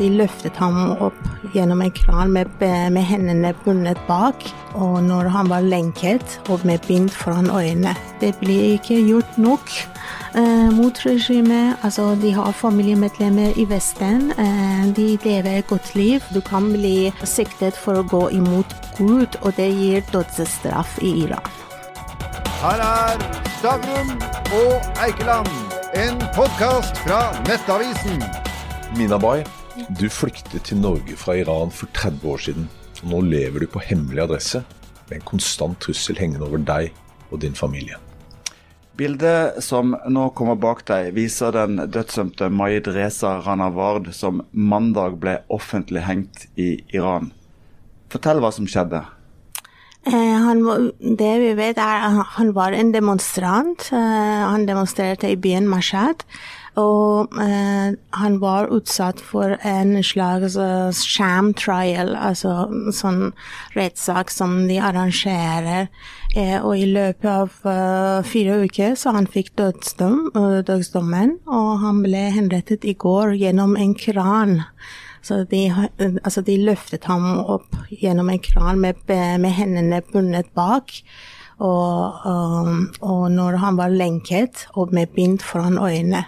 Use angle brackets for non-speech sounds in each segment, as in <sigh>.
De løftet ham opp gjennom en kran med, med hendene bundet bak, og når han var lenket og med bind foran øynene. Det blir ikke gjort nok eh, mot regimet. Altså, de har familiemedlemmer i Vesten. Eh, de lever et godt liv. Du kan bli siktet for å gå imot Gud, og det gir dødsstraff i Iran. Her er Stavrum og Eikeland, en podkast fra Nettavisen. Mina Bay, du flyktet til Norge fra Iran for 30 år siden. og Nå lever du på hemmelig adresse med en konstant trussel hengende over deg og din familie. Bildet som nå kommer bak deg, viser den dødsdømte Maid Reza Ranavard som mandag ble offentlig hengt i Iran. Fortell hva som skjedde. Eh, han, det vi vet er at han var en demonstrant. Eh, han demonstrerte i byen Mashhad. Og eh, han var utsatt for en slags uh, sham trial, altså sånn rettssak som de arrangerer. Eh, og i løpet av uh, fire uker så han fikk dødsdom, uh, dødsdommen, og han ble henrettet i går gjennom en kran. Så de, altså de løftet ham opp gjennom en kran med, med hendene bundet bak. Og, og, og når han var lenket og med bind foran øynene.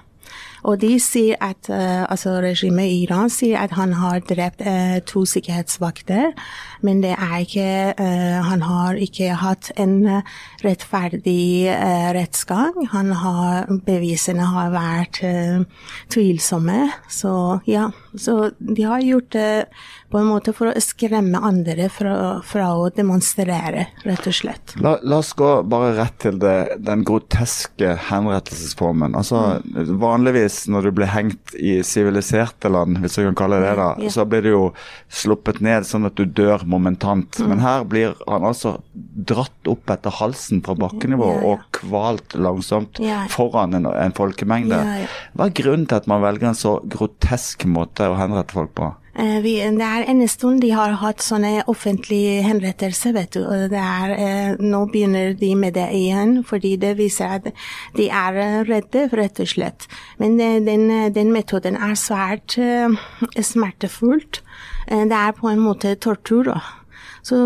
Og de sier at uh, altså regimet i Iran sier at han har drept uh, to sikkerhetsvakter, men det er ikke uh, Han har ikke hatt en rettferdig rettsgang. Han har, bevisene har vært tvilsomme. Så ja, så de har gjort det på en måte for å skremme andre fra, fra å demonstrere, rett og slett. La, la, oss gå bare rett til det, den groteske henrettelsesformen. Altså, mm. Vanligvis når du blir hengt i siviliserte land, hvis du kan kalle det det, ja. så blir du jo sluppet ned sånn at du dør momentant. Mm. Men her blir han altså dratt opp etter halsen fra bakkenivå ja, ja. og kvalt langsomt foran en, en folkemengde. Hva er grunnen til at man velger en så grotesk måte å henrette folk på? Eh, vi, det er en stund de har hatt sånne offentlige henrettelser, vet du. Og er, eh, nå begynner de med det igjen, fordi det viser at de er eh, redde, rett og slett. Men den, den metoden er svært smertefullt. Det er på en måte tortur. Også. Så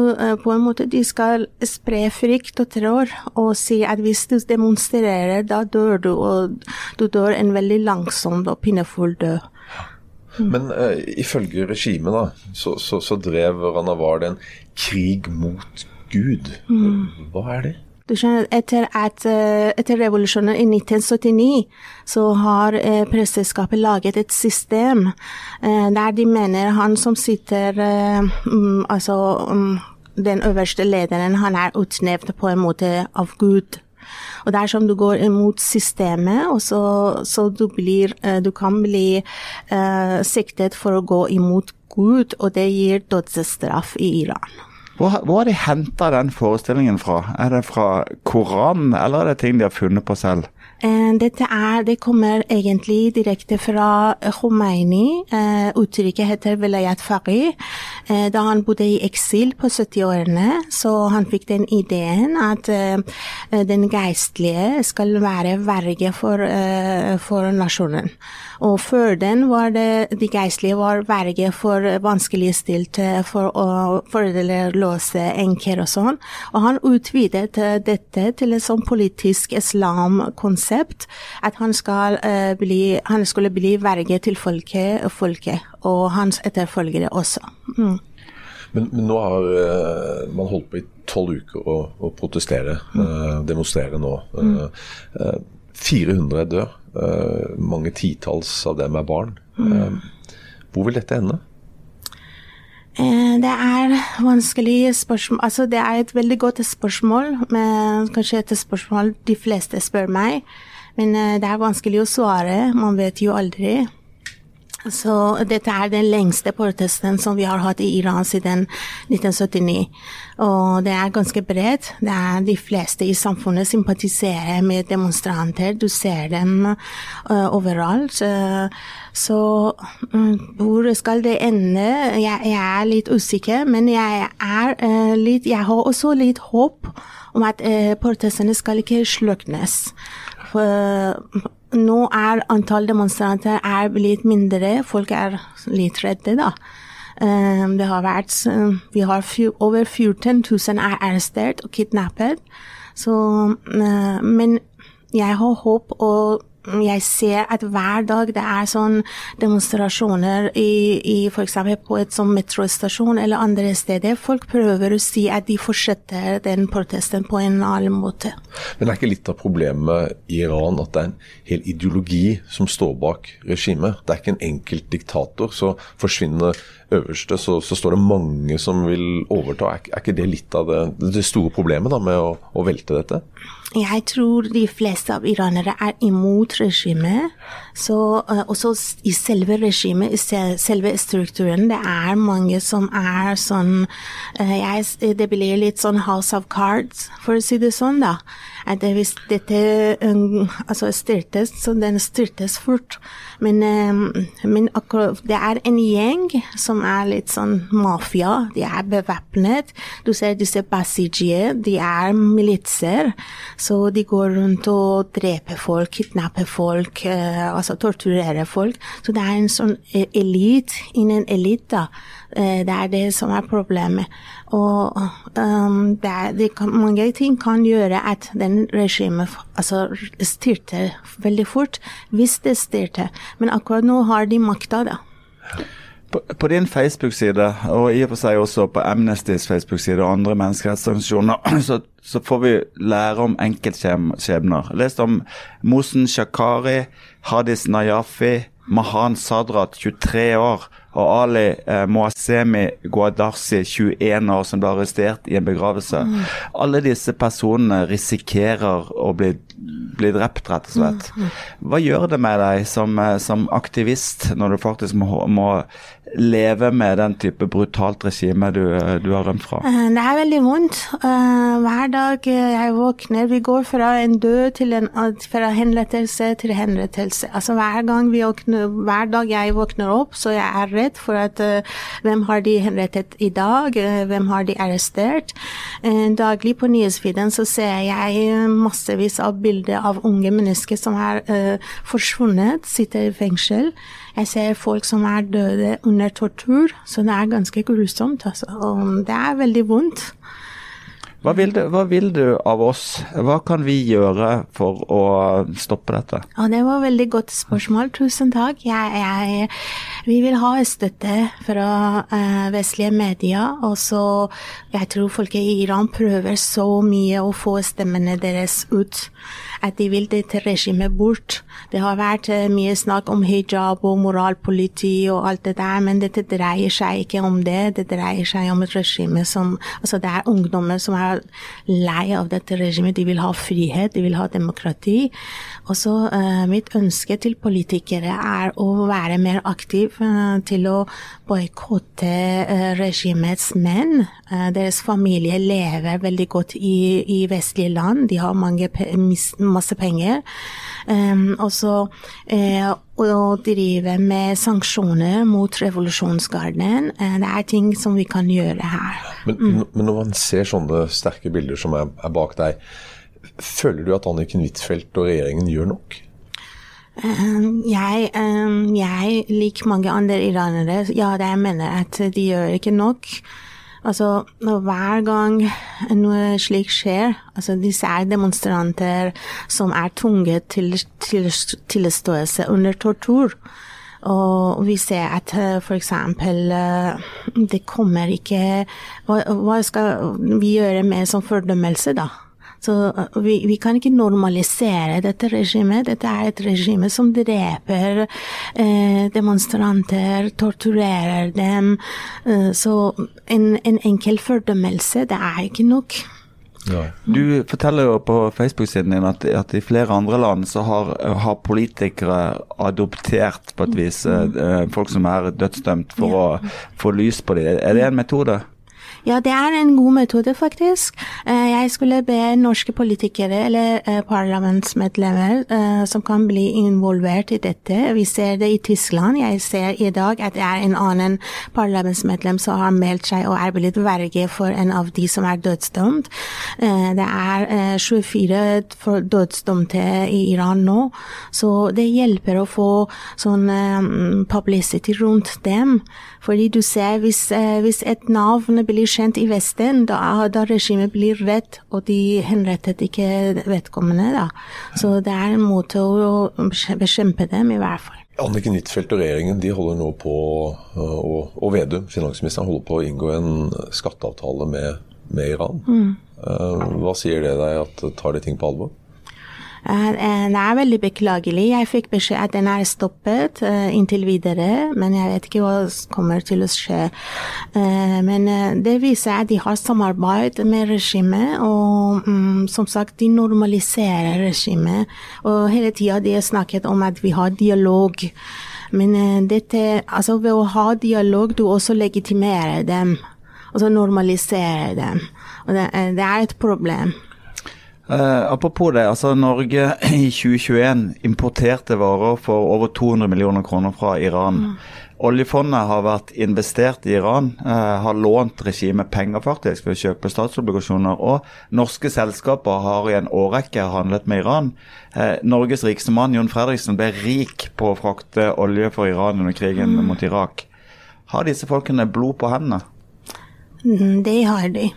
på en måte de skal spre frykt og terror og si at hvis du demonstrerer, da dør du, og du dør en veldig langsom og pinefull død. Mm. Men uh, ifølge regimet da, så, så, så drev Ranavard en krig mot Gud. Mm. Hva er det? Du skjønner, etter, at, eh, etter revolusjonen i 1979 så har eh, presteskapet laget et system eh, der de mener han som sitter eh, um, Altså um, den øverste lederen, han er utnevnt på en måte av Gud. Og det er som du går imot systemet, og så, så du, blir, eh, du kan bli uh, siktet for å gå imot Gud, og det gir dødsstraff i Iran. Hvor, hvor har de henta den forestillingen fra? Er det fra Koranen, eller er det ting de har funnet på selv? Eh, dette er, det kommer egentlig direkte fra Khomeini. Uh, uttrykket heter velayat faqih. Da han bodde i eksil på 70-årene, så han fikk den ideen at den geistlige skal være verge for, for, nasjonen. Og før den var det de geistlige var verge for vanskeligstilte, for foreldreløse enker og sånn. Og han utvidet dette til en sånn politisk islamkonsept konsept at han, skal, uh, bli, han skulle bli verge til folket, og folket og hans etterfølgere også. Mm. Men, men, nå har uh, man holdt på i tolv uker å, å protestere, mm. uh, demonstrere nå. Mm. 400 er døde. mange titalls av dem er barn. Mm. hvor vil dette ende? Det er vanskelig spørsmål Altså, det er et veldig godt spørsmål, men kanskje et spørsmål de fleste spør meg. Men det er vanskelig å svare. Man vet jo aldri. Så dette er den lengste protesten som vi har hatt i Iran siden 1979. Og det er ganske bredt. Det er de fleste i samfunnet sympatiserer med demonstranter. Du ser dem uh, overalt. Uh, så um, hvor skal det ende? Jeg, jeg, er litt usikker, men jeg, er, uh, litt, jeg har også litt håp om at protestene skal ikke sluknes. For nå er antall demonstranter er blitt mindre. Folk er litt redde, da. Um, det har vært Vi har over 14 000 er arrestert og kidnappet. Så uh, Men jeg har håp og jeg ser at hver dag det er sånn demonstrasjoner i, i f.eks. på et sånn metrostasjon eller andre steder. Folk prøver å si at de fortsetter den protesten på en annen måte. Men er ikke litt av problemet i Iran at det er en hel ideologi som står bak regimet? Det er ikke en enkelt diktator. Så forsvinner øverste, så, så, står det mange som vil overta. Er, er ikke det litt av det, det store problemet da, med å, å velte dette? Jeg tror de fleste av iranere er imot regimet. Så uh, også i selve regimet, i selve strukturen, det er mange som er sånn uh, jeg, Det blir litt sånn House of Cards, for å si det sånn, da. At hvis dette um, altså styrtes, så den styrtes fort. Men, um, men akkurat, det er en gjeng som er litt sånn mafia. De er bevæpnet. Du ser disse basijie, de er militser. Så de går rundt og dreper folk, kidnapper folk, uh, altså torturerer folk. Så det er en sånn e-, elit innen elite. Uh, det er det som er problemet. Og um, det er, det kan, mange ting kan gjøre at den regimet altså, styrte veldig fort, hvis det styrte. Men akkurat nå har de makta, da. På, på, din Facebook-side, og i og for seg også på Amnestys Facebook-side og andre menneskerettsorganisasjoner, <clears throat> så, så, får vi lære om enkeltskjebner. Lest om Mosen Shakari, Hadis Nayafi, Mahan Sadrat, 23 år, og Ali eh, Moasemi Guadarsi, 21 år, som ble arrestert i en begravelse. Mm. Alle disse personene risikerer å bli, bli drept, rett og slett. Mm. mm. Hva gjør det med deg som, eh, som aktivist, når du faktisk må, må leve med den type brutalt regime du, du, har rømt fra? Eh, det er veldig vondt. Eh, hver dag jeg våkner Vi går fra en død til en fra henrettelse til henrettelse. Altså hver, gang vi våkner, hver dag jeg våkner opp, så jeg er redd for at hvem har de henrettet i dag? hvem har de arrestert? daglig på nyhetsfeeden så ser jeg massevis av bilder av unge mennesker som er forsvunnet, sitter i fengsel. Jeg ser folk som er døde under tortur, så det er ganske grusomt. Altså. Og det er veldig vondt. Hva vil, du, hva vil, du, av oss? Hva kan vi gjøre for å stoppe dette? Ja, det var et veldig godt spørsmål. Tusen takk. Jeg, jeg, vi vil ha støtte fra uh, vestlige medier. Jeg tror folk i Iran prøver så mye å få stemmene deres ut at de vil dette regimet bort. Det har vært eh, mye snakk om hijab og moralpoliti og alt det der, men dette dreier seg ikke om det. Det dreier seg om et regime som Altså, det er ungdommer som er lei av dette regimet. De vil ha frihet, de vil ha demokrati. Og så uh, mitt ønske til politikere er å være mer aktiv uh, til å boikotte uh, regimets menn. deres familie lever veldig godt i, i vestlige land. De har mange masse penger. Um, og så uh, å drive med sanksjoner mot revolusjonsgarden. Uh, det er ting som vi kan gjøre her. Men, mm. men når man ser sånne sterke bilder som er, er, bak deg, føler du at Anniken Huitfeldt og regjeringen gjør nok? Um, jeg, um, jeg, lik mange andre iranere, ja, det jeg mener at de gjør ikke nok. Altså, hver gang noe slikt skjer, altså disse er demonstranter som er tvunget til tilståelse under tortur. Og vi ser at eh, f.eks. Eh, det kommer ikke hva, hva, skal vi gjøre med som fordømmelse, da? Så vi, vi, kan ikke normalisere dette regimet. Dette er et regime som dreper eh, demonstranter, torturerer dem. Eh, så en, en enkel fordømmelse, det er ikke nok. Ja. Du forteller jo på Facebook-siden din at, at, i flere andre land så har, har politikere adoptert på et vis mm. eh, folk som er dødsdømt, for ja. å få lys på dem. Er det en metode? Ja, det er en god metode, faktisk. Eh, jeg skulle be norske politikere eller eh, parlamentsmedlemmer eh, som kan bli involvert i dette. Vi ser det i Tyskland. Jeg ser i dag at det er en annen parlamentsmedlem som har meldt seg og er blitt verge for en av de som er dødsdømt. Det er 24 dødsdømte i Iran nå, så det hjelper å få sånn publicity rundt dem. Fordi du ser, hvis, hvis et navn blir kjent i Vesten, da, da regimet blir redd, og de henrettet ikke vedkommende. da. Så det er en måte å bekjempe dem, i hvert fall. Anniken Huitfeldt og regjeringen de holder nå på, og, og Vedum, finansministeren, holder på å inngå en skatteavtale med, med Iran. Mm. Eh, hva sier det deg at tar de ting på alvor? Eh, eh, det er veldig beklagelig. Jeg fikk beskjed at den er stoppet uh, inntil videre, men jeg vet ikke hva som kommer til å skje. Men det viser at de har samarbeid med regimet, og um, som sagt, de normaliserer regimet. Og hele tida de har snakket om at vi har dialog. Men dette, altså ved å ha dialog, du også legitimerer dem. Altså normaliserer dem. Og det, det er et problem. Uh, apropos det, altså Norge <clears throat> i 2021 importerte varer for over 200 millioner kroner fra Iran. Mm. Oljefondet har vært investert i Iran, uh, har lånt regimet penger faktisk for å kjøpe statsobligasjoner. Og norske selskaper har i en årrekke handlet med Iran. Uh, Norges rikeste mann, Jon Fredriksen, ble rik på å frakte olje for Iran under krigen mm. mot Irak. Har disse folkene blod på hendene? Mm, det har de.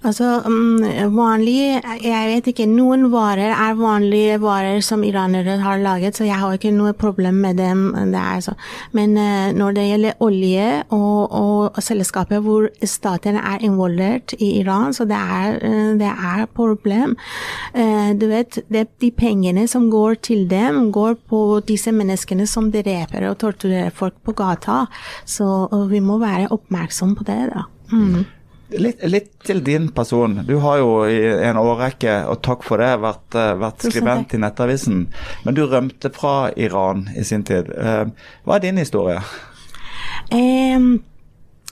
Altså, mm, vanlig Jeg vet ikke. Noen varer er vanlige varer som iranere har laget, så jeg har ikke noe problem med dem. Så. Men uh, når det gjelder olje og, og selskaper hvor staten er involvert i Iran, så det er, uh, det er problem. Uh, du vet, det, de pengene som går til dem, går på disse menneskene som dreper og torturerer folk på gata. Så vi må være oppmerksom på det, da. Mm. Litt, litt, til din person. Du har jo i en årrekke, og takk for det, vært, eh, vært skribent i Nettavisen. Men du rømte fra Iran i sin tid. Eh, hva er din historie? Um,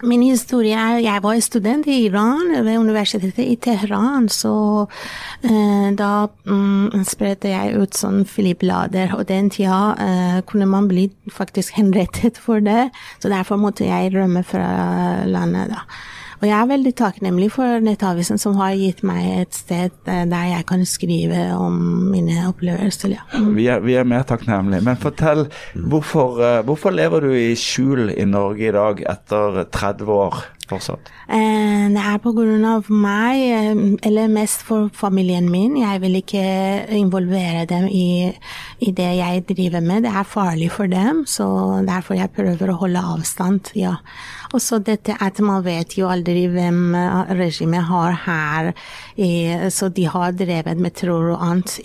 min historie er Jeg var student i Iran, ved universitetet i Teheran. Så uh, da um, spredte jeg ut sånn filiblader, og den tida uh, kunne man bli faktisk henrettet for det. Så derfor måtte jeg rømme fra landet, da. Og jeg er veldig takknemlig for Nettavisen, som har gitt meg et sted eh, der jeg kan skrive om mine opplevelser. Ja. Mm. Vi, er, vi, er, mer takknemlige. Men fortell, hvorfor, uh, hvorfor lever du i skjul i Norge i dag etter 30 år? Fortsatt? Eh, det er av meg, eh, eller mest for familien min. Jeg vil ikke involvere dem i, i, det jeg driver med. Det er farlig for dem, så derfor jeg prøver å holde avstand. ja. Og så dette at man vet jo aldri hvem eh, regimet har her. Så de har drevet med terror og annet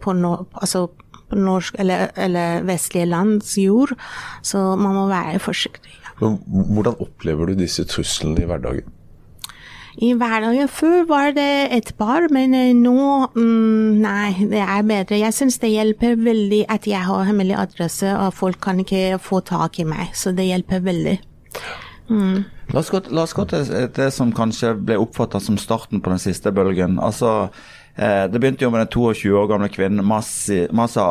på, no, altså norsk eller, eller vestlige lands jord, så man må være forsiktig. Hvordan opplever du disse truslene i hverdagen? I hverdagen før var det et par, men eh, nå mm, nei, det er bedre. Jeg syns det hjelper veldig at jeg har hemmelig adresse, og folk kan ikke få tak i meg. Så det hjelper veldig. Mm. La, oss gå, la oss gå til det som kanskje ble oppfatta som starten på den siste bølgen. Altså, eh, Det begynte jo med den 22 år gamle kvinnen Masa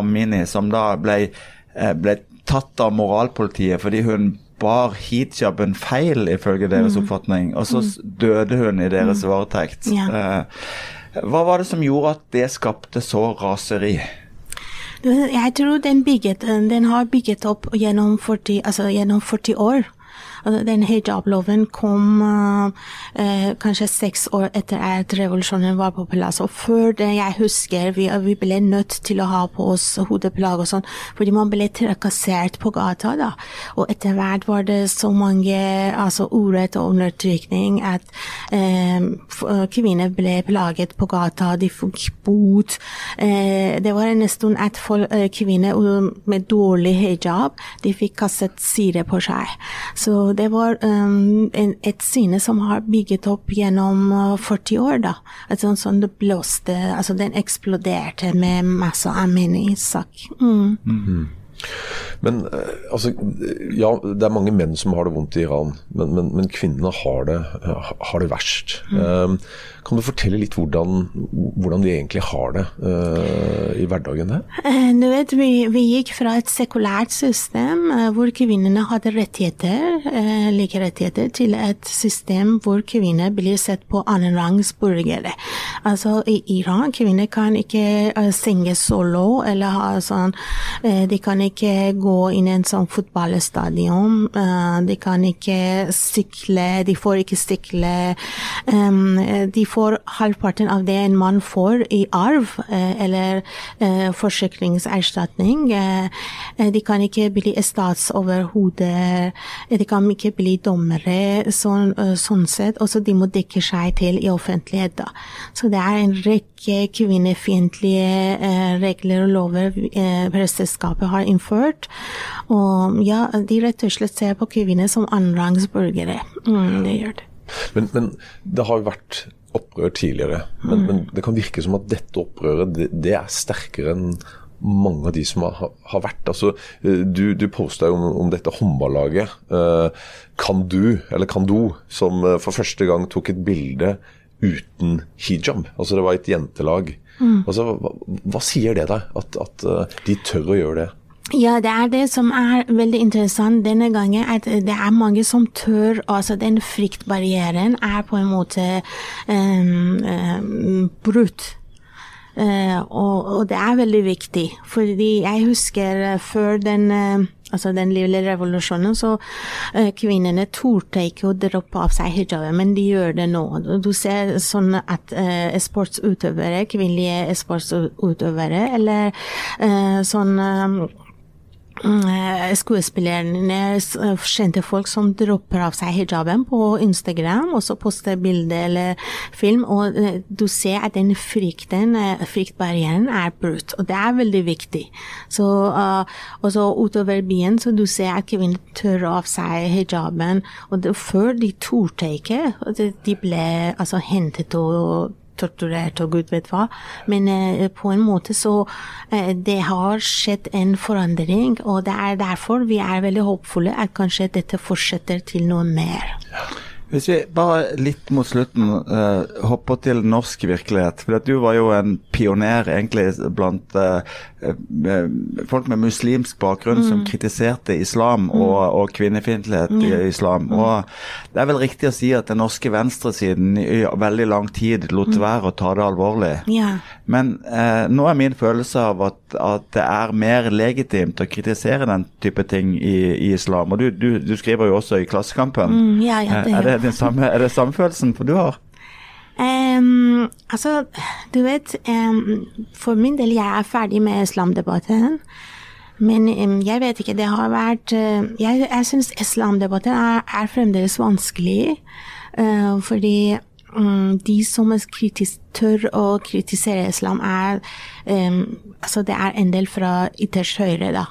Amini, som da ble, eh, ble tatt av moralpolitiet fordi hun bar hijaben feil, ifølge deres mm. oppfatning. Og så døde hun i deres mm. varetekt. Eh, hva var det som gjorde at det skapte så raseri? Jeg tror den, bygget, den har bygget opp gjennom 40, altså gjennom 40 år. Altså, den hijab-loven kom uh, kanskje seks år etter at revolusjonen var på plass. Og før det, jeg husker, vi, vi ble nødt til å ha på oss hodeplagg og sånn, fordi man ble trakassert på gata. da. Og etter hvert var det så mange altså urett og undertrykning at uh, kvinner ble plaget på gata, de fikk bot. Uh, det var en stund at folk, kvinner med dårlig hijab de fikk kastet sider på seg. Så det var um, en, et syne som har bygget opp gjennom 40 uh, år, da. Altså, sånn det blåste Altså, den eksploderte med masse Amini-sak. Mm. Mm -hmm. Men eh, altså, ja, det er mange menn som har det vondt i Iran, men, men, men kvinnene har det, har det verst. Mm. Um, kan du fortelle litt hvordan, hvordan de egentlig har det uh, i hverdagen der? Uh, du vet, vi, vi, gikk fra et sekulært system uh, hvor kvinnene hadde rettigheter, like rettigheter, til et system hvor kvinner blir sett på annenrangs borgere. Altså i Iran, kvinner kan ikke synge solo eller ha sånn De kan ikke gå inn i en sånn fotballstadion. de kan ikke sykle, de får ikke sykle. Um, de får halvparten av det en mann får i arv eh, eller eh, forsikringserstatning. Eh, de kan ikke bli statsoverhoder, de kan ikke bli dommere, sånn, sånn sett. Også de må dekke seg til i offentlighet. Da. Så det er en rekke kvinnefiendtlige regler og lover presteskapet har innført. Og ja, de rett og slett ser på kvinner som annenrangsborgere. Mm, det gjør det. Men, men, det har jo vært opprør tidligere. Men, mm. men, det kan virke som at dette opprøret det, det er sterkere enn mange av de som har, har vært. Altså, eh, du, du posta jo om, om, dette håndballaget. Eh, Kandu, eller kan du, som eh, for første gang tok et bilde uten hijab. Altså det var et jentelag. Mm. Altså, hva, hva, sier det deg, at, at de tør å gjøre det? Ja, det er det som er veldig interessant denne gangen. At det er mange som tør Altså, den fryktbarrieren er på en måte um, brutt. Uh, og, og, det er veldig viktig, fordi jeg husker uh, før den uh, altså den lille revolusjonen, så kvinnene torde ikke å droppe av seg hijaben, men de gjør det nå. Du ser sånn at sportsutøvere, kvinnelige sportsutøvere, eller sånn Eh, skuespillerne, eh, kjente folk som dropper av seg hijaben på Instagram, og så poster bilde eller film, og eh, du ser at den frykten, fryktbarrieren, er brutt. Og det er veldig viktig. Så, og så utover byen, så du ser at kvinner tør av seg hijaben, og det, før de torde ikke, de ble altså hentet og torturert og gud vet hva. Men eh, på en måte så eh, Det har skjedd en forandring, og det er derfor vi er veldig håpfulle at kanskje dette fortsetter til noe mer. Ja. Hvis vi bare litt mot slutten uh, hopper til norsk virkelighet. For du var jo en pioner egentlig blant uh, folk med muslimsk bakgrunn mm. som kritiserte islam mm. og, og kvinnefiendtlighet mm. i islam. Og det er vel riktig å si at den norske venstresiden i veldig lang tid lot mm. være å ta det alvorlig. Ja. Men uh, nå er min følelse av at, at, det er mer legitimt å kritisere den type ting i, i islam. Og du, du, du, skriver jo også i Klassekampen. Mm, ja, ja, det, er det den samme, er det samme følelsen du har? Um, altså, du vet um, For min del, jeg er ferdig med islamdebatten. Men um, jeg vet ikke, det har vært uh, Jeg, jeg syns islamdebatten er, er, fremdeles vanskelig. Uh, fordi de som kritisk, tør å kritisere islam, er Altså, det er en del fra ytterst høyre, da.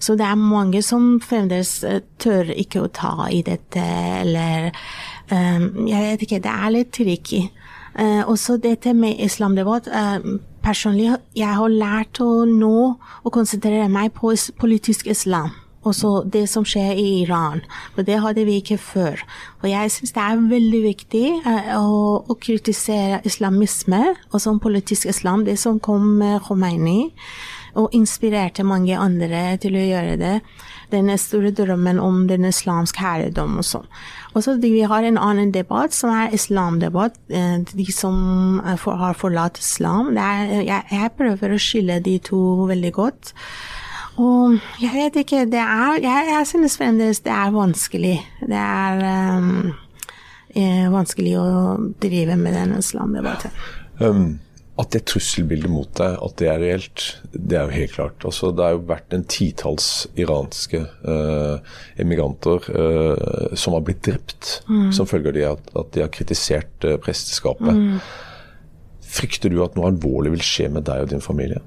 Så det er mange som fremdeles uh, tør ikke å ta i dette, eller Jeg vet ikke, det er litt tricky. Uh, også dette med islamdebatt. Uh, personlig, jeg har lært å nå å konsentrere meg på politisk islam. Også det som skjer i Iran. For det hadde vi ikke før. Og jeg syns det er veldig viktig uh, å, å, kritisere islamisme, og som politisk islam, det som kom med Khomeini og inspirerte mange andre til å gjøre det. Denne store drømmen om den islamske herredom og sånn. Og så vi har en annen debatt, som er islamdebatt. Eh, de som har forlatt islam. Er, jeg, jeg, prøver å skille de to veldig godt. Og jeg vet ikke det er, Jeg, jeg synes fremdeles det er vanskelig. Det er um, vanskelig å drive med den islamdebatten. Um at det trusselbildet mot deg at det er reelt, det er jo helt klart. Altså, det har jo vært en titalls iranske eh, emigranter eh, som har blitt drept mm. som følge av at, at, de har kritisert eh, presteskapet. Mm. Frykter du at noe alvorlig vil skje med deg og din familie?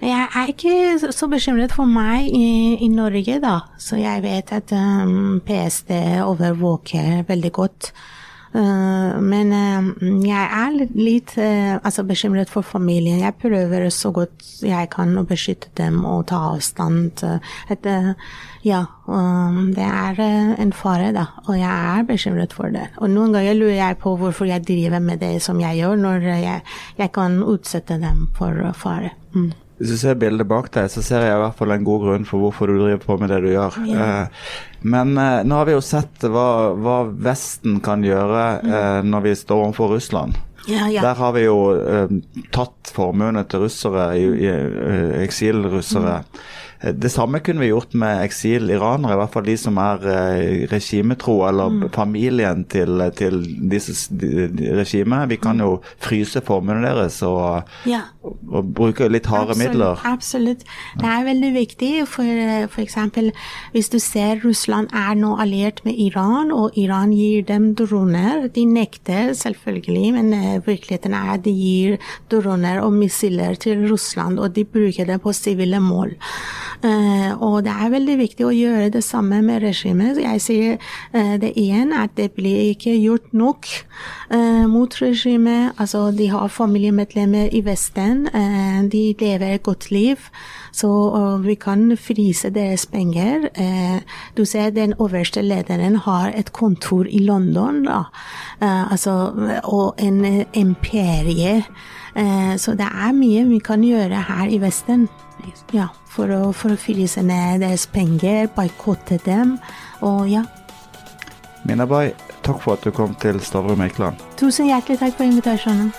Jeg er ikke så bekymret for meg i, i Norge, da. Så jeg vet at um, PST overvåker veldig godt men uh, jeg er litt uh, altså bekymret for familien. Jeg prøver så godt jeg kan å beskytte dem og ta avstand. Et, ja, det er en fare, da, og jeg er bekymret for det. Og noen ganger lurer jeg på hvorfor jeg driver med det som jeg gjør, når jeg, jeg kan utsette dem for fare. Mm. Hvis du ser bildet bak deg, så ser jeg i hvert fall en god grunn for hvorfor du driver på med det du gjør. Eh, men eh, nå har vi jo sett hva, hva Vesten kan gjøre mm. eh, når vi står overfor Russland. Ja, ja. Der har vi jo eh, tatt formuene til russere, i, i, eksilrussere. Mm. Det samme kunne vi gjort med eksiliranere, i hvert fall de som er eh, regimetro, eller mm. familien til, til disse regimet. Vi kan jo fryse formuene deres og, ja. og, bruke litt harde absolutt, midler. Absolutt. Det er veldig viktig. For f.eks. hvis du ser Russland er nå alliert med Iran, og Iran gir dem droner. De nekter selvfølgelig, men uh, virkeligheten er at de gir droner og missiler til Russland, og de bruker det på sivile mål. Uh, og det er veldig viktig å gjøre det samme med regimet. Jeg sier uh, det igjen, at det blir ikke gjort nok uh, mot regimet. Altså, de har familiemedlemmer i Vesten. de lever et godt liv. Så vi kan fryse deres penger. du ser den øverste lederen har et kontor i London, da. altså, og en imperie. så det er mye vi kan gjøre her i Vesten. Ja for å, for å fryse ned deres penger, boikotte dem, og ja. Minabai, takk for at du kom til Stavrum Eikeland. Tusen hjertelig takk for invitasjonen.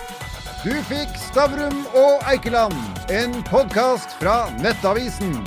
Du fikk Stavrum og Eikeland, en podkast fra Nettavisen.